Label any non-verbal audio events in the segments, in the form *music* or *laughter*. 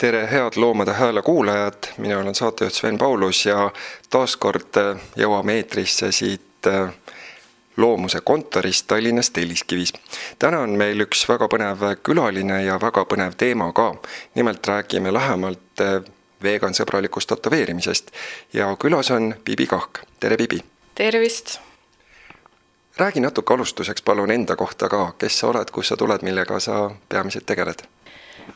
tere, head Loomade Hääle kuulajad, mina olen saatejuht Sven Paulus ja taas kord äh, jõuame eetrisse siit äh, loomuse kontorist Tallinnas Telliskivis. täna on meil üks väga põnev külaline ja väga põnev teema ka. nimelt räägime lähemalt äh, vegansõbralikust tätoveerimisest ja külas on Bibi Kahk, tere Bibi! tervist! räägi natuke alustuseks palun enda kohta ka, kes sa oled, kust sa tuled, millega sa peamiselt tegeled?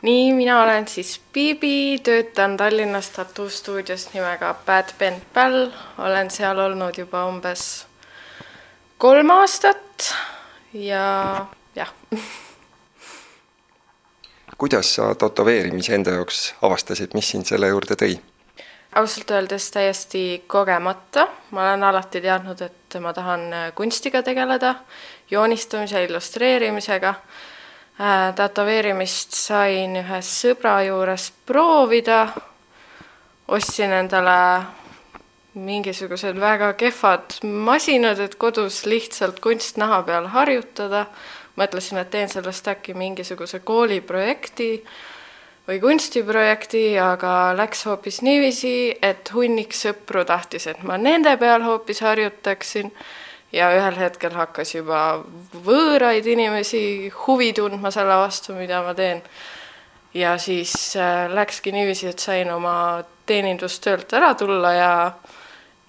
Nii, mina olen siis Bibi, töötan Tallinnas tattoo stuudios nimega Bad Pen Pal, olen seal olnud juba umbes kolm aastat ja jah. *laughs* kuidas sa tätoveerimise enda jaoks avastasid, mis sind selle juurde tõi? ausalt öeldes täiesti kogemata, ma olen alati teadnud, et ma tahan kunstiga tegeleda, joonistamise, illustreerimisega tätoveerimist sain ühe sõbra juures proovida. ostsin endale mingisugused väga kehvad masinad, et kodus lihtsalt kunstnaha peal harjutada. mõtlesin, et teen sellest äkki mingisuguse kooliprojekti või kunstiprojekti, aga läks hoopis niiviisi, et hunnik sõpru tahtis, et ma nende peal hoopis harjutaksin ja ühel hetkel hakkas juba võõraid inimesi huvi tundma selle vastu, mida ma teen. ja siis äh, läkski niiviisi, et sain oma teenindustöölt ära tulla ja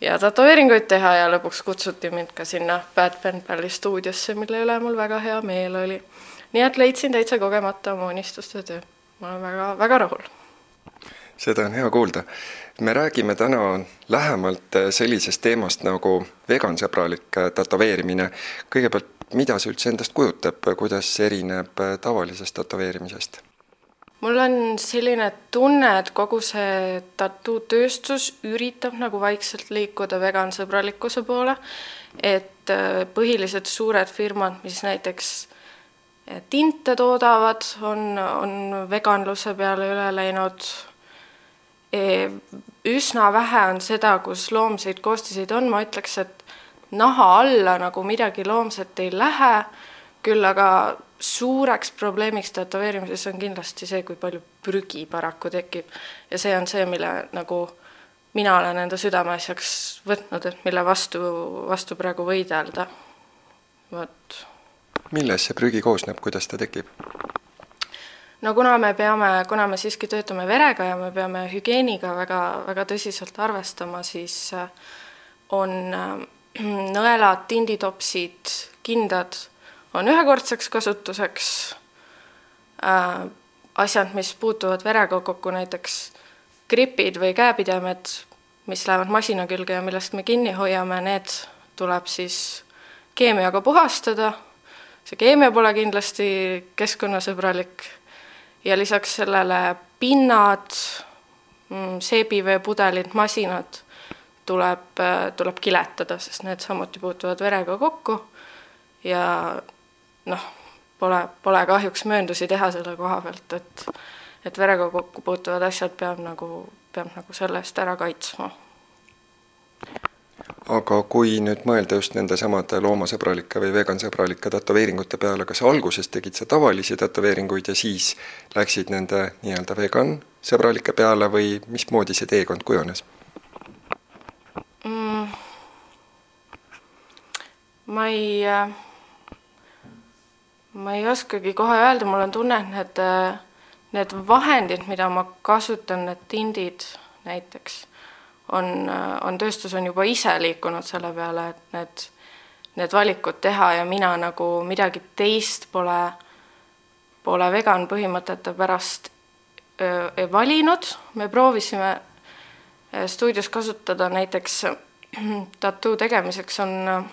ja tätoveeringuid teha ja lõpuks kutsuti mind ka sinna Bad Pen Pali stuudiosse, mille üle mul väga hea meel oli. nii et leidsin täitsa kogemata oma unistuste töö. ma olen väga, väga rahul. seda on hea kuulda me räägime täna lähemalt äh, sellisest teemast nagu vegansõbralik äh, tätoveerimine. kõigepealt, mida see üldse endast kujutab, kuidas see erineb äh, tavalisest tätoveerimisest? mul on selline tunne, et kogu see tattoo-tööstus üritab nagu vaikselt liikuda vegansõbralikkuse poole, et põhilised suured firmad, mis näiteks tinte toodavad, on, on veganluse peale üle läinud üsna vähe on seda, kus loomseid koostiseid on, ma ütleks, et naha alla nagu midagi loomset ei lähe, küll aga suureks probleemiks tätoveerimises on kindlasti see, kui palju prügi paraku tekib. ja see on see, mille nagu mina olen enda südameasjaks võtnud, et mille vastu, vastu praegu võidelda. vot. millest see prügi koosneb, kuidas ta tekib? No kuna me peame, kuna me siiski töötame verega ja me peame hügieeniga väga, väga tõsiselt arvestama, siis äh, on äh, *clears throat* nõelad, tinditopsid, kindad on ühekordseks kasutuseks äh,. asjad, mis puutuvad verega kokku, näiteks gripid või käepidemed, mis lähevad masina külge ja millest me kinni hoiame, need tuleb siis keemiaga puhastada. see keemia pole kindlasti keskkonnasõbralik ja lisaks sellele pinnad, mm, seebiveepudelid, masinad tuleb, tuleb kiletada, sest need samuti puutuvad verega kokku. Ja noh, pole, pole kahjuks mööndusi teha selle koha pealt, et et verega kokku puutuvad asjad peab nagu, peab nagu selle eest ära kaitsma aga kui nüüd mõelda just nendesamade loomasõbralike või vegansõbralike tätoveeringute peale, kas alguses tegid sa tavalisi tätoveeringuid ja siis läksid nende nii-öelda vegansõbralike peale või mismoodi see teekond kujunes mm,? ma ei, ma ei oskagi kohe öelda, mul on tunne, et need, need vahendid, mida ma kasutan, need tindid näiteks on, on tööstus on juba ise liikunud selle peale, et need, need valikud teha ja mina nagu midagi teist pole, pole vegan põhimõtete pärast öö, valinud. me proovisime stuudios kasutada näiteks *clears throat* tattoo tegemiseks on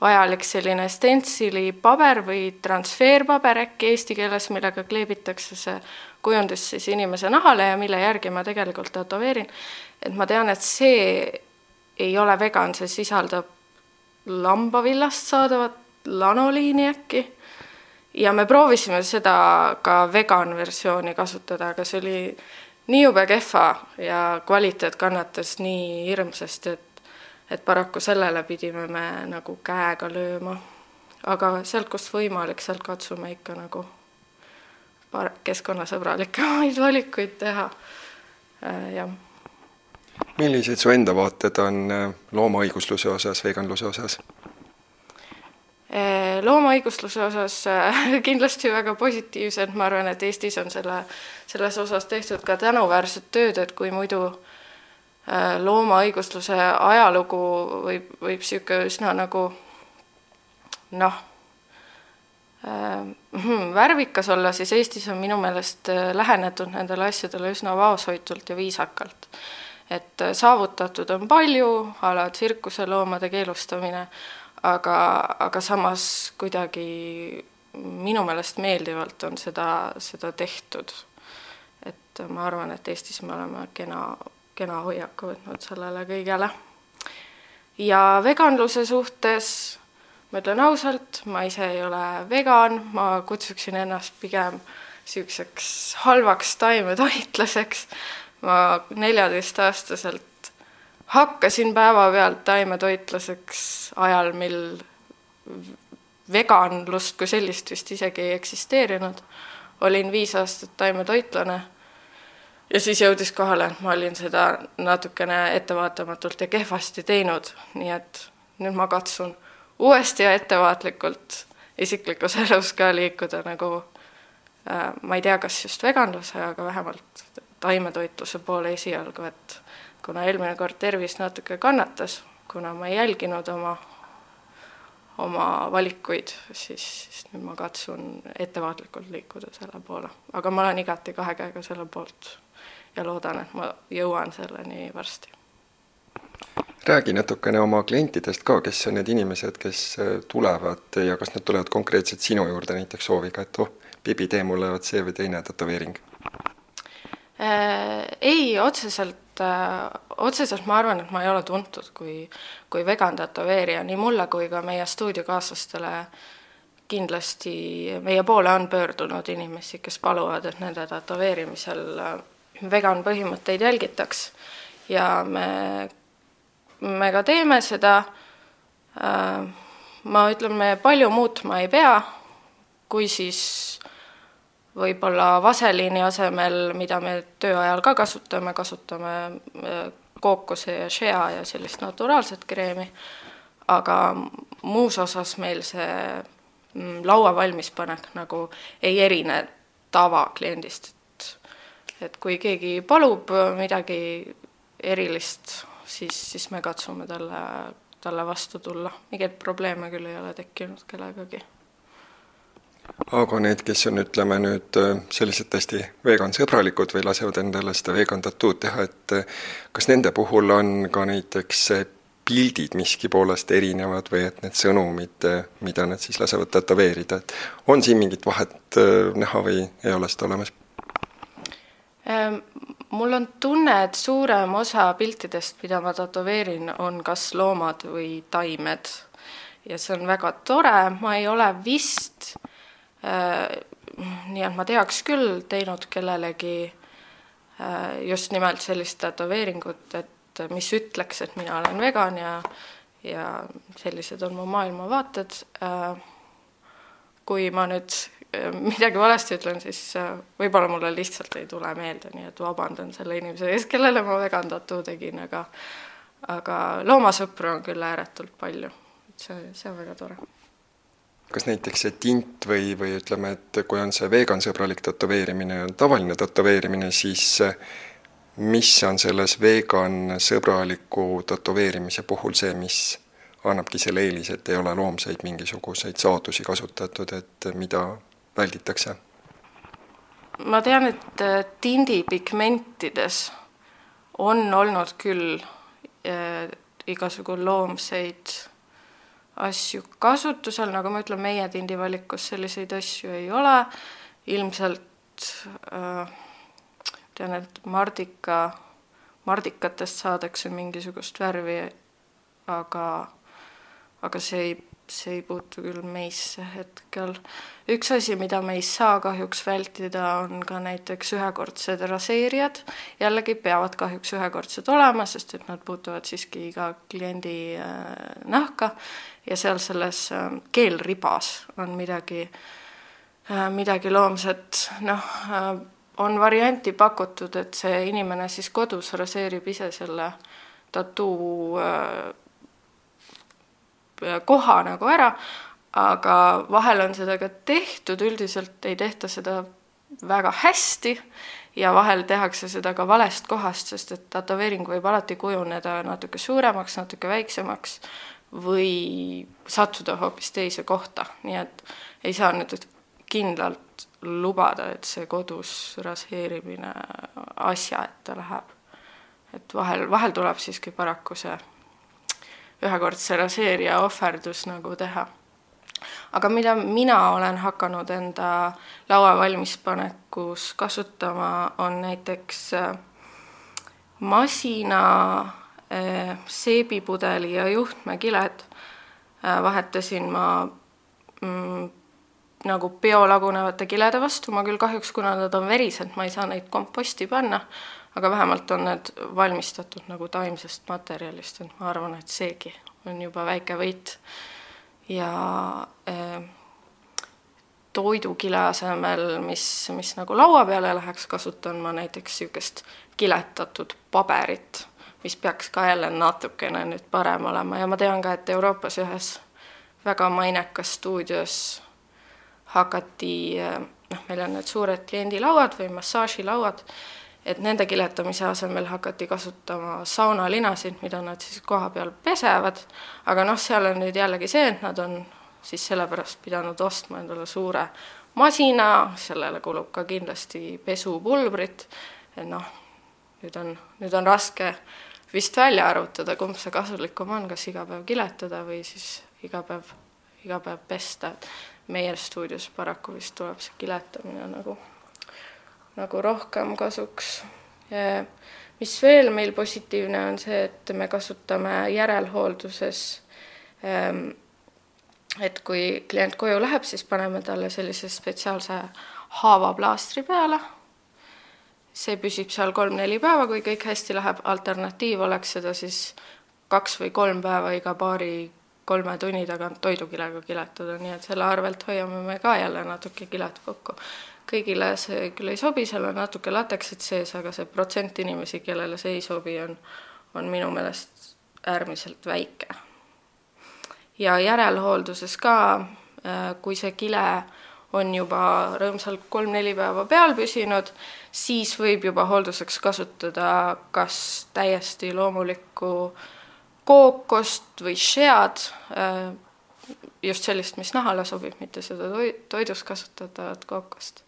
vajalik selline stentsilipaber või transferpaber äkki eesti keeles, millega kleebitakse see kujundus siis inimese nahale ja mille järgi ma tegelikult tätoveerin et ma tean, et see ei ole vegan, see sisaldab lambavillast saadavat lanoliini äkki. ja me proovisime seda ka vegan versiooni kasutada, aga see oli nii jube kehva ja kvaliteet kannatas nii hirmsasti, et et paraku sellele pidime me nagu käega lööma. aga sealt, kust võimalik, sealt katsume ikka nagu keskkonnasõbralikumaid *laughs* valikuid teha, jah. millised su enda vaated on loomaõigusluse osas, veganluse osas? loomaõigusluse osas *laughs* kindlasti väga positiivsed, ma arvan, et Eestis on selle, selles osas tehtud ka tänuväärset tööd, et kui muidu loomaõigusluse ajalugu võib, võib niisugune üsna nagu noh, värvikas olla, siis Eestis on minu meelest lähenetud nendele asjadele üsna vaoshoitult ja viisakalt. et saavutatud on palju, a la tsirkuseloomade keelustamine, aga, aga samas kuidagi minu meelest meeldivalt on seda, seda tehtud. et ma arvan, et Eestis me oleme kena, kena hoiaku võtnud sellele kõigele. ja veganluse suhtes ma ütlen ausalt, ma ise ei ole vegan, ma kutsuksin ennast pigem niisuguseks halvaks taimetoitlaseks. ma neljateistaastaselt hakkasin päevapealt taimetoitlaseks ajal, mil veganlust kui sellist vist isegi ei eksisteerinud. olin viis aastat taimetoitlane ja siis jõudis kohale, et ma olin seda natukene ettevaatamatult ja kehvasti teinud, nii et nüüd ma katsun uuesti ja ettevaatlikult isiklikus *laughs* elus ka liikuda nagu äh, ma ei tea, kas just veganluse, aga vähemalt taimetoitluse poole esialgu, et kuna eelmine kord tervis natuke kannatas, kuna ma ei jälginud oma, oma valikuid, siis, siis nüüd ma katsun ettevaatlikult liikuda selle poole. aga ma olen igati kahe käega selle poolt ja loodan, et ma jõuan selleni varsti. Räägi natukene oma klientidest ka, kes on need inimesed, kes äh, tulevad ja kas nad tulevad konkreetselt sinu juurde näiteks sooviga, et oh, Bibi, tee mulle vot see või teine tätoveering äh,? Ei, otseselt äh, otseselt ma arvan, et ma ei ole tuntud kui, kui vegan tätoveerija, nii mulle kui ka meie stuudiokaaslastele kindlasti meie poole on pöördunud inimesi, kes paluvad, et nende tätoveerimisel vegan põhimõtteid jälgitaks ja me, me ka teeme seda äh,. ma ütlen, me palju muutma ei pea, kui siis võib-olla vaseliini asemel, mida me töö ajal ka kasutame, kasutame äh, kookose ja shea ja sellist naturaalset kreemi, aga muus osas meil see mm, laua valmispanek nagu ei erine tavakliendist, et et kui keegi palub midagi erilist, siis, siis me katsume talle, talle vastu tulla. mingeid probleeme küll ei ole tekkinud kellegagi aga need, kes on, ütleme nüüd äh, sellised tõesti vegansõbralikud või lasevad endale seda vegan tattoo'd teha, et äh, kas nende puhul on ka näiteks pildid miski poolest erinevad või et need sõnumid, äh, mida nad siis lasevad tätoveerida, et on siin mingit vahet näha või ei ole seda olemas? Mul on tunne, et suurem osa piltidest, mida ma tätoveerin, on kas loomad või taimed ja see on väga tore, ma ei ole vist Äh, nii et ma teaks küll teinud kellelegi äh, just nimelt sellist tätoveeringut, et mis ütleks, et mina olen vegan ja ja sellised on mu maailmavaated. Äh, kui ma nüüd midagi valesti ütlen, siis võib-olla mulle lihtsalt ei tule meelde, nii et vabandan selle inimese ees, kellele ma vegan tattoo tegin, aga aga loomasõpru on küll ääretult palju, et see, see on väga tore. Kas näiteks see tint või, või ütleme, et kui on see vegansõbralik tätoveerimine, on tavaline tätoveerimine, siis mis on selles vegansõbraliku tätoveerimise puhul see, mis annabki selle eelise, et ei ole loomseid mingisuguseid saadusi kasutatud, et mida välditakse? ma tean, et äh, tindipigmentides on olnud küll äh, igasugu loomseid asju kasutusel, nagu ma ütlen, meie tindivalikus selliseid asju ei ole, ilmselt äh, tean, et mardika, mardikatest saadakse mingisugust värvi, aga, aga see ei see ei puutu küll meisse hetkel. üks asi, mida me ei saa kahjuks vältida, on ka näiteks ühekordsed raseerijad. jällegi peavad kahjuks ühekordsed olema, sest et nad puutuvad siiski iga kliendi äh, nahka ja seal selles äh, keelribas on midagi midagi loomset, noh, on varianti pakutud, et see inimene siis kodus raseerib ise selle tattoo koha nagu ära, aga vahel on seda ka tehtud, üldiselt ei tehta seda väga hästi ja vahel tehakse seda ka valest kohast, sest et tätoveering võib alati kujuneda natuke suuremaks, natuke väiksemaks või sattuda hoopis teise kohta, nii et ei saa nüüd kindlalt lubada, et see kodus raseerimine asja ette läheb. et vahel, vahel tuleb siiski paraku see ühekordse raseerija ohverdus nagu teha. Aga mida mina olen hakanud enda laua valmispanekus kasutama, on näiteks äh, masina äh, seebipudeli ja juhtmekiled. Äh, vahetasin ma mm, nagu biolagunevate kilede vastu, ma küll kahjuks, kuna nad on verised, ma ei saa neid komposti panna, aga vähemalt on need valmistatud nagu taimsest materjalist, et ma arvan, et seegi on juba väike võit. Ja äh, toidukile asemel, mis, mis nagu laua peale läheks, kasutan ma näiteks niisugust kiletatud paberit, mis peaks ka jälle natukene nüüd parem olema. Ja ma tean ka, et Euroopas ühes väga mainekas stuudios hakati, äh, noh, meil on need suured kliendilauad või massaažilauad et nende kiletamise asemel hakati kasutama saunalinasid, mida nad siis koha peal pesevad, aga noh, seal on nüüd jällegi see, et nad on siis sellepärast pidanud ostma endale suure masina, sellele kulub ka kindlasti pesupulbrit, et noh, nüüd on, nüüd on raske vist välja arvutada, kumb see kasulikum on, kas iga päev kiletada või siis iga päev, iga päev pesta, meie stuudios paraku vist tuleb see kiletamine nagu nagu rohkem kasuks. mis veel meil positiivne on see, et me kasutame järelhoolduses ähm, et kui klient koju läheb, siis paneme talle sellise spetsiaalse haavaplaastri peale. see püsib seal kolm-neli päeva, kui kõik hästi läheb, alternatiiv oleks seda siis kaks või kolm päeva iga paari kolme tunni tagant toidukilega kiletada, nii et selle arvelt hoiame me ka jälle natuke kilet kokku kõigile see küll ei sobi, seal on natuke lateksit sees, aga see protsent inimesi, kellele see ei sobi, on, on minu meelest äärmiselt väike. ja järelhoolduses ka, äh, kui see kile on juba rõõmsalt kolm-neli päeva peal püsinud, siis võib juba hoolduseks kasutada kas täiesti loomulikku kookost või shead, äh, just sellist, mis nahale sobib, mitte seda toidus kasutatavat kookost.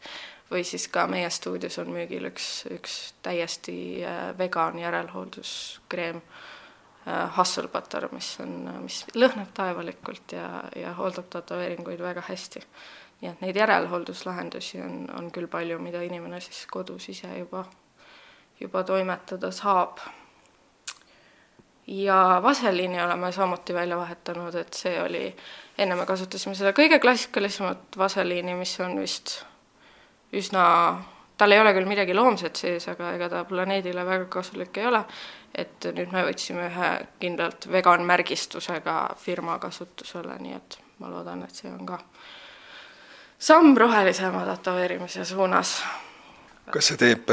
või siis ka meie stuudios on müügil üks, üks täiesti äh, vegan järelhoolduskreem äh,, Hustle Butter, mis on, mis lõhnab taevalikult ja, ja hooldab tätoveeringuid väga hästi. nii et neid järelhoolduslahendusi on, on küll palju, mida inimene siis kodus ise juba, juba toimetada saab ja vaseliini oleme samuti välja vahetanud, et see oli, enne me kasutasime seda kõige klassikalisemat vaseliini, mis on vist üsna, tal ei ole küll midagi loomset sees, aga ega ta planeedile väga kasulik ei ole, et nüüd me võtsime ühe kindlalt vegan märgistusega firma kasutusele, nii et ma loodan, et see on ka samm rohelisema tätoveerimise suunas. kas see teeb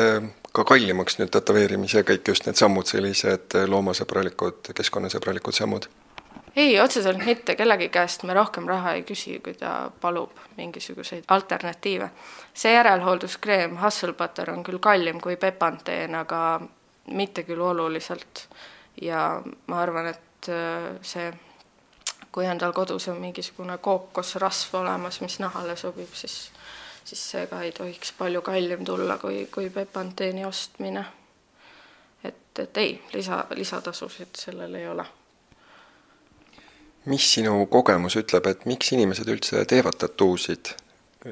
ka kallimaks nüüd tätoveerimise kõik just need sammud, sellised loomasõbralikud, keskkonnasõbralikud sammud? ei, otseselt mitte, kellegi käest me rohkem raha ei küsi, kui ta palub mingisuguseid alternatiive. see järelhoolduskreem Hustle Butter on küll kallim kui Pepanteen, aga mitte küll oluliselt. ja ma arvan, et äh, see, kui on tal kodus on mingisugune kookosrasv olemas, mis nahale sobib, siis siis see ka ei tohiks palju kallim tulla kui, kui Pepanteeni ostmine. et, et ei, lisa, lisatasusid sellel ei ole. mis sinu kogemus ütleb, et miks inimesed üldse teevad tattuusid?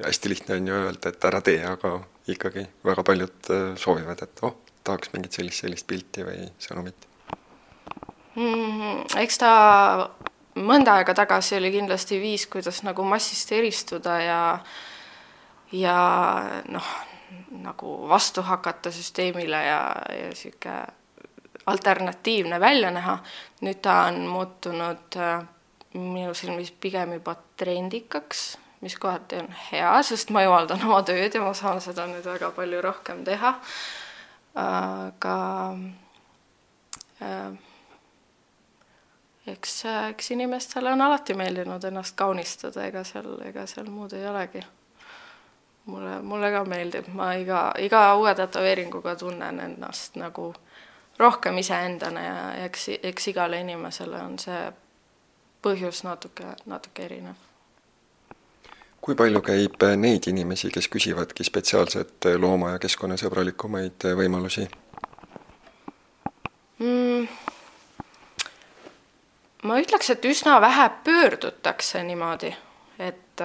hästi lihtne on ju öelda, et ära tee, aga ikkagi väga paljud äh, soovivad, et oh, tahaks mingit sellist, sellist pilti või sõnumit mm,. eks ta mõnda aega tagasi oli kindlasti viis, kuidas nagu massist eristuda ja ja noh, nagu vastu hakata süsteemile ja, ja niisugune alternatiivne välja näha, nüüd ta on muutunud äh, minu silmis pigem juba trendikaks mis kohati on hea, sest ma jumaldan oma tööd ja ma saan seda nüüd väga palju rohkem teha. aga äh, eks, eks inimestele on alati meeldinud ennast kaunistada, ega seal, ega seal muud ei olegi. Mulle, mulle ka meeldib, ma iga, iga uue tätoveeringuga tunnen ennast nagu rohkem iseendana ja eks, eks igale inimesele on see põhjus natuke, natuke erinev. Kui palju käib neid inimesi, kes küsivadki spetsiaalselt looma- ja keskkonnasõbralikumaid võimalusi? Mm,? ma ütleks, et üsna vähe pöördutakse niimoodi, et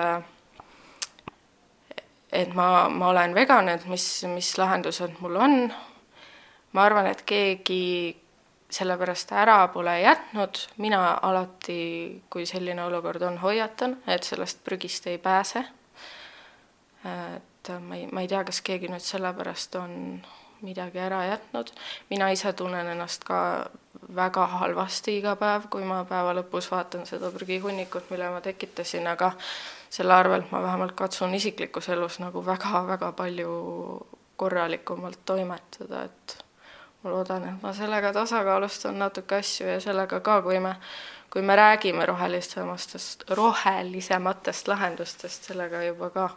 et ma, ma olen vegan, et mis, mis lahendused mul on. ma arvan, et keegi sellepärast ära pole jätnud, mina alati, kui selline olukord on, hoiatan, et sellest prügist ei pääse. et ma ei, ma ei tea, kas keegi nüüd sellepärast on midagi ära jätnud. mina ise tunnen ennast ka väga halvasti iga päev, kui ma päeva lõpus vaatan seda prügihunnikut, mille ma tekitasin, aga selle arvelt ma vähemalt katsun isiklikus elus nagu väga-väga palju korralikumalt toimetada, et ma loodan, et ma sellega tasakaalustan natuke asju ja sellega ka, kui me, kui me räägime rohelisematest, rohelisematest lahendustest, sellega juba ka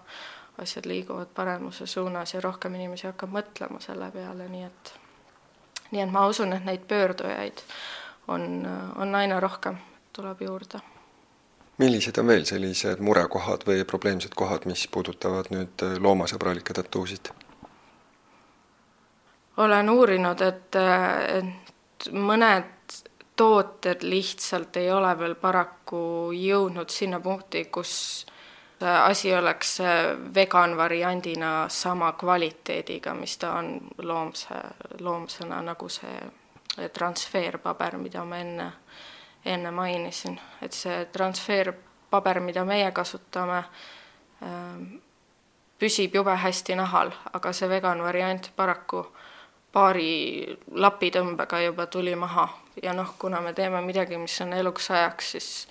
asjad liiguvad paremuse suunas ja rohkem inimesi hakkab mõtlema selle peale, nii et nii et ma usun, et neid pöördujaid on, on aina rohkem, tuleb juurde. Millised on veel sellised murekohad või probleemsed kohad, mis puudutavad nüüd loomasõbralikke tattoosid? olen uurinud, et, et mõned tooted lihtsalt ei ole veel paraku jõudnud sinna punkti, kus asi oleks vegan variandina sama kvaliteediga, mis ta on loomse, loomsena, nagu see transferpaber, mida ma enne, enne mainisin. et see transferpaber, mida meie kasutame, püsib jube hästi nahal, aga see vegan variant paraku paari lapitõmbega juba tuli maha ja noh, kuna me teeme midagi, mis on eluks ajaks, siis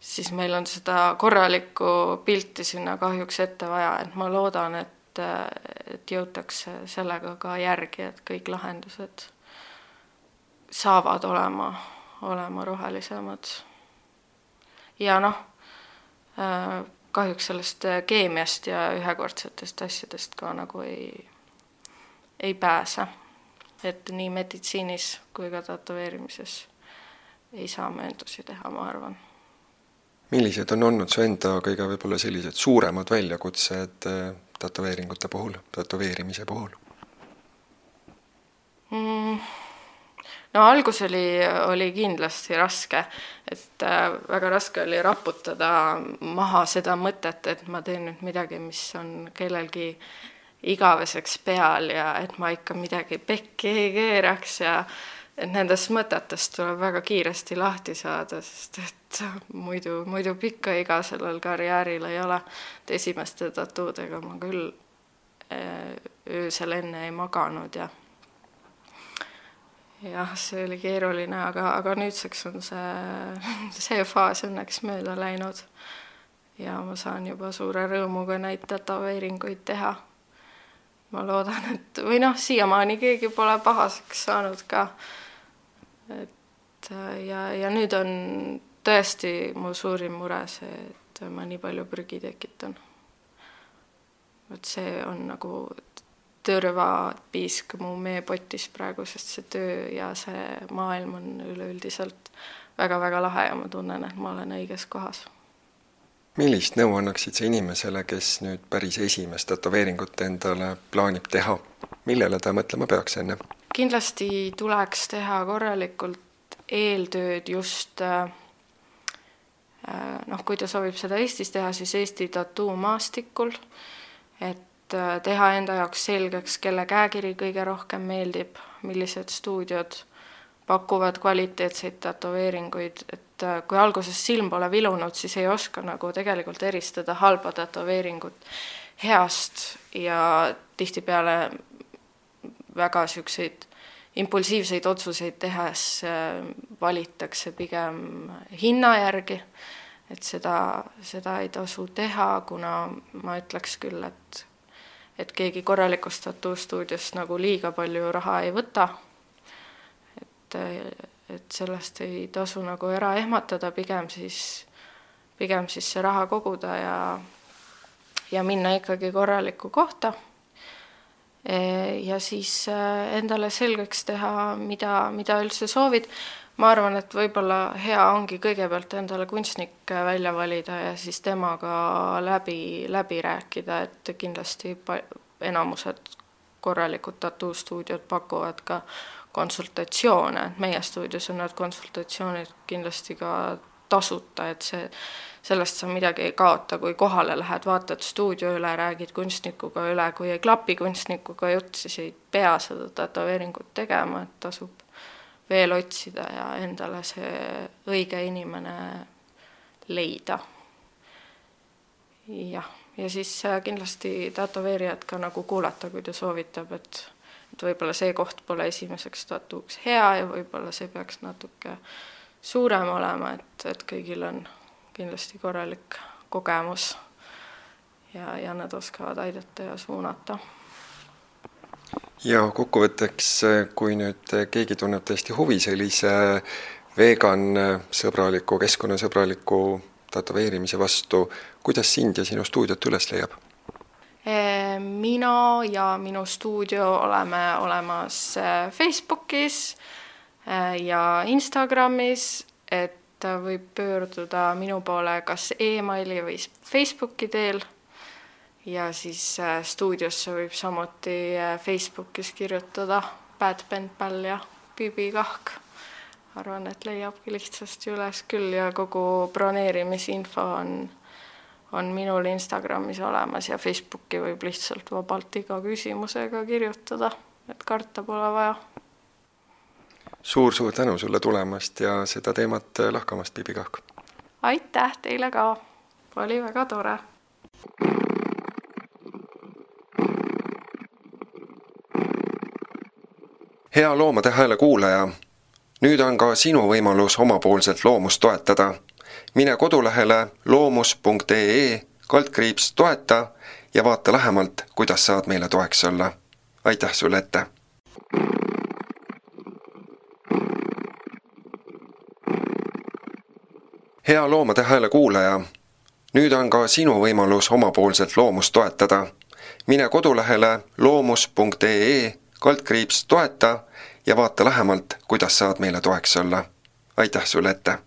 siis meil on seda korralikku pilti sinna kahjuks ette vaja, et ma loodan, et, et jõutakse sellega ka järgi, et kõik lahendused saavad olema, olema rohelisemad. ja noh, kahjuks sellest keemiast ja ühekordsetest asjadest ka nagu ei, ei pääse. et nii meditsiinis kui ka tätoveerimises ei saa mööndusi teha, ma arvan millised on olnud su enda kõige võib-olla sellised suuremad väljakutsed äh, tätoveeringute puhul, tätoveerimise puhul mm.? No algus oli, oli kindlasti raske, et äh, väga raske oli raputada maha seda mõtet, et ma teen nüüd midagi, mis on kellelgi igaveseks peal ja et ma ikka midagi pekki ei keeraks ja et nendest mõtetest tuleb väga kiiresti lahti saada, sest et muidu, muidu pikka iga sellel karjääril ei ole. et esimeste tattoodega ma küll eh, öösel enne ei maganud ja jah, see oli keeruline, aga, aga nüüdseks on see, *laughs* see faas õnneks mööda läinud. ja ma saan juba suure rõõmuga neid tätoveeringuid teha. ma loodan, et või noh, siiamaani keegi pole pahaseks saanud ka et ja, ja nüüd on tõesti mu suurim mure see, et ma nii palju prügi tekitan. vot see on nagu tõrvapiisk mu meepotis praegu, sest see töö ja see maailm on üleüldiselt väga-väga lahe ja ma tunnen, et ma olen õiges kohas. millist nõu annaksid sa inimesele, kes nüüd päris esimest tätoveeringut endale plaanib teha, millele ta mõtlema peaks enne? kindlasti tuleks teha korralikult eeltööd just äh, äh, noh, kui ta soovib seda Eestis teha, siis Eesti tattoomaastikul, et äh, teha enda jaoks selgeks, kelle käekiri kõige rohkem meeldib, millised stuudiod pakuvad kvaliteetseid tätoveeringuid, et kui alguses silm pole vilunud, siis ei oska nagu tegelikult eristada halba tätoveeringut heast ja tihtipeale väga niisuguseid impulsiivseid otsuseid tehes äh, valitakse pigem hinna järgi, et seda, seda ei tasu teha, kuna ma ütleks küll, et et keegi korralikust tattoo-stuudiost nagu liiga palju raha ei võta. et, et sellest ei tasu nagu ära ehmatada, pigem siis, pigem siis see raha koguda ja ja minna ikkagi korralikku kohta. ja siis äh, endale selgeks teha, mida, mida üldse soovid ma arvan, et võib-olla hea ongi kõigepealt endale kunstnik välja valida ja siis temaga läbi, läbi rääkida, et kindlasti enamused korralikud tattoo-stuudiod pakuvad ka konsultatsioone, et meie stuudios on need konsultatsioonid kindlasti ka tasuta, et see, sellest sa midagi ei kaota, kui kohale lähed, vaatad stuudio üle, räägid kunstnikuga üle, kui ei klapi kunstnikuga jutt, siis ei pea seda tätoveeringut tegema, et tasub veel otsida ja endale see õige inimene leida. jah, ja siis äh, kindlasti tätoveerijat ka nagu kuulata, kui ta soovitab, et et võib-olla see koht pole esimeseks tatuuks hea ja võib-olla see peaks natuke suurem olema, et, et kõigil on kindlasti korralik kogemus ja, ja nad oskavad aidata ja suunata ja kokkuvõtteks, kui nüüd keegi tunneb tõesti huvi sellise vegan, sõbraliku, keskkonnasõbraliku tätoveerimise vastu, kuidas sind ja sinu stuudiot üles leiab? mina ja minu stuudio oleme olemas äh, Facebookis äh, ja Instagramis, et võib pöörduda minu poole kas emaili või Facebooki teel ja siis äh, stuudiosse võib samuti äh, Facebookis kirjutada Bad Pen Pal ja Bibi Kahk. arvan, et leiabki lihtsasti üles küll ja kogu broneerimisinfo on, on minul Instagramis olemas ja Facebooki võib lihtsalt vabalt iga küsimusega kirjutada, et karta pole vaja suur-suur tänu sulle tulemast ja seda teemat lahkamast, Bibi Kahk! aitäh teile ka, oli väga tore! Hea Loomade Hääle kuulaja, nüüd on ka sinu võimalus omapoolselt loomust toetada. mine kodulehele loomus.ee kaldkriips toeta ja vaata lähemalt, kuidas saad meile toeks olla. aitäh sulle ette! hea Loomade Hääle kuulaja, nüüd on ka sinu võimalus omapoolselt loomust toetada. mine kodulehele loomus.ee kaldkriips toeta ja vaata lähemalt, kuidas saad meile toeks olla. aitäh sulle ette!